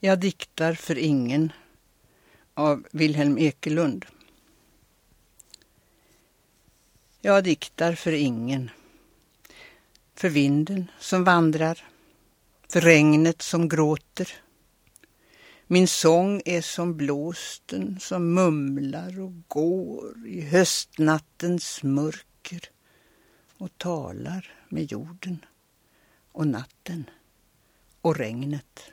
Jag diktar för ingen av Wilhelm Ekelund. Jag diktar för ingen. För vinden som vandrar. För regnet som gråter. Min sång är som blåsten som mumlar och går i höstnattens mörker och talar med jorden och natten och regnet.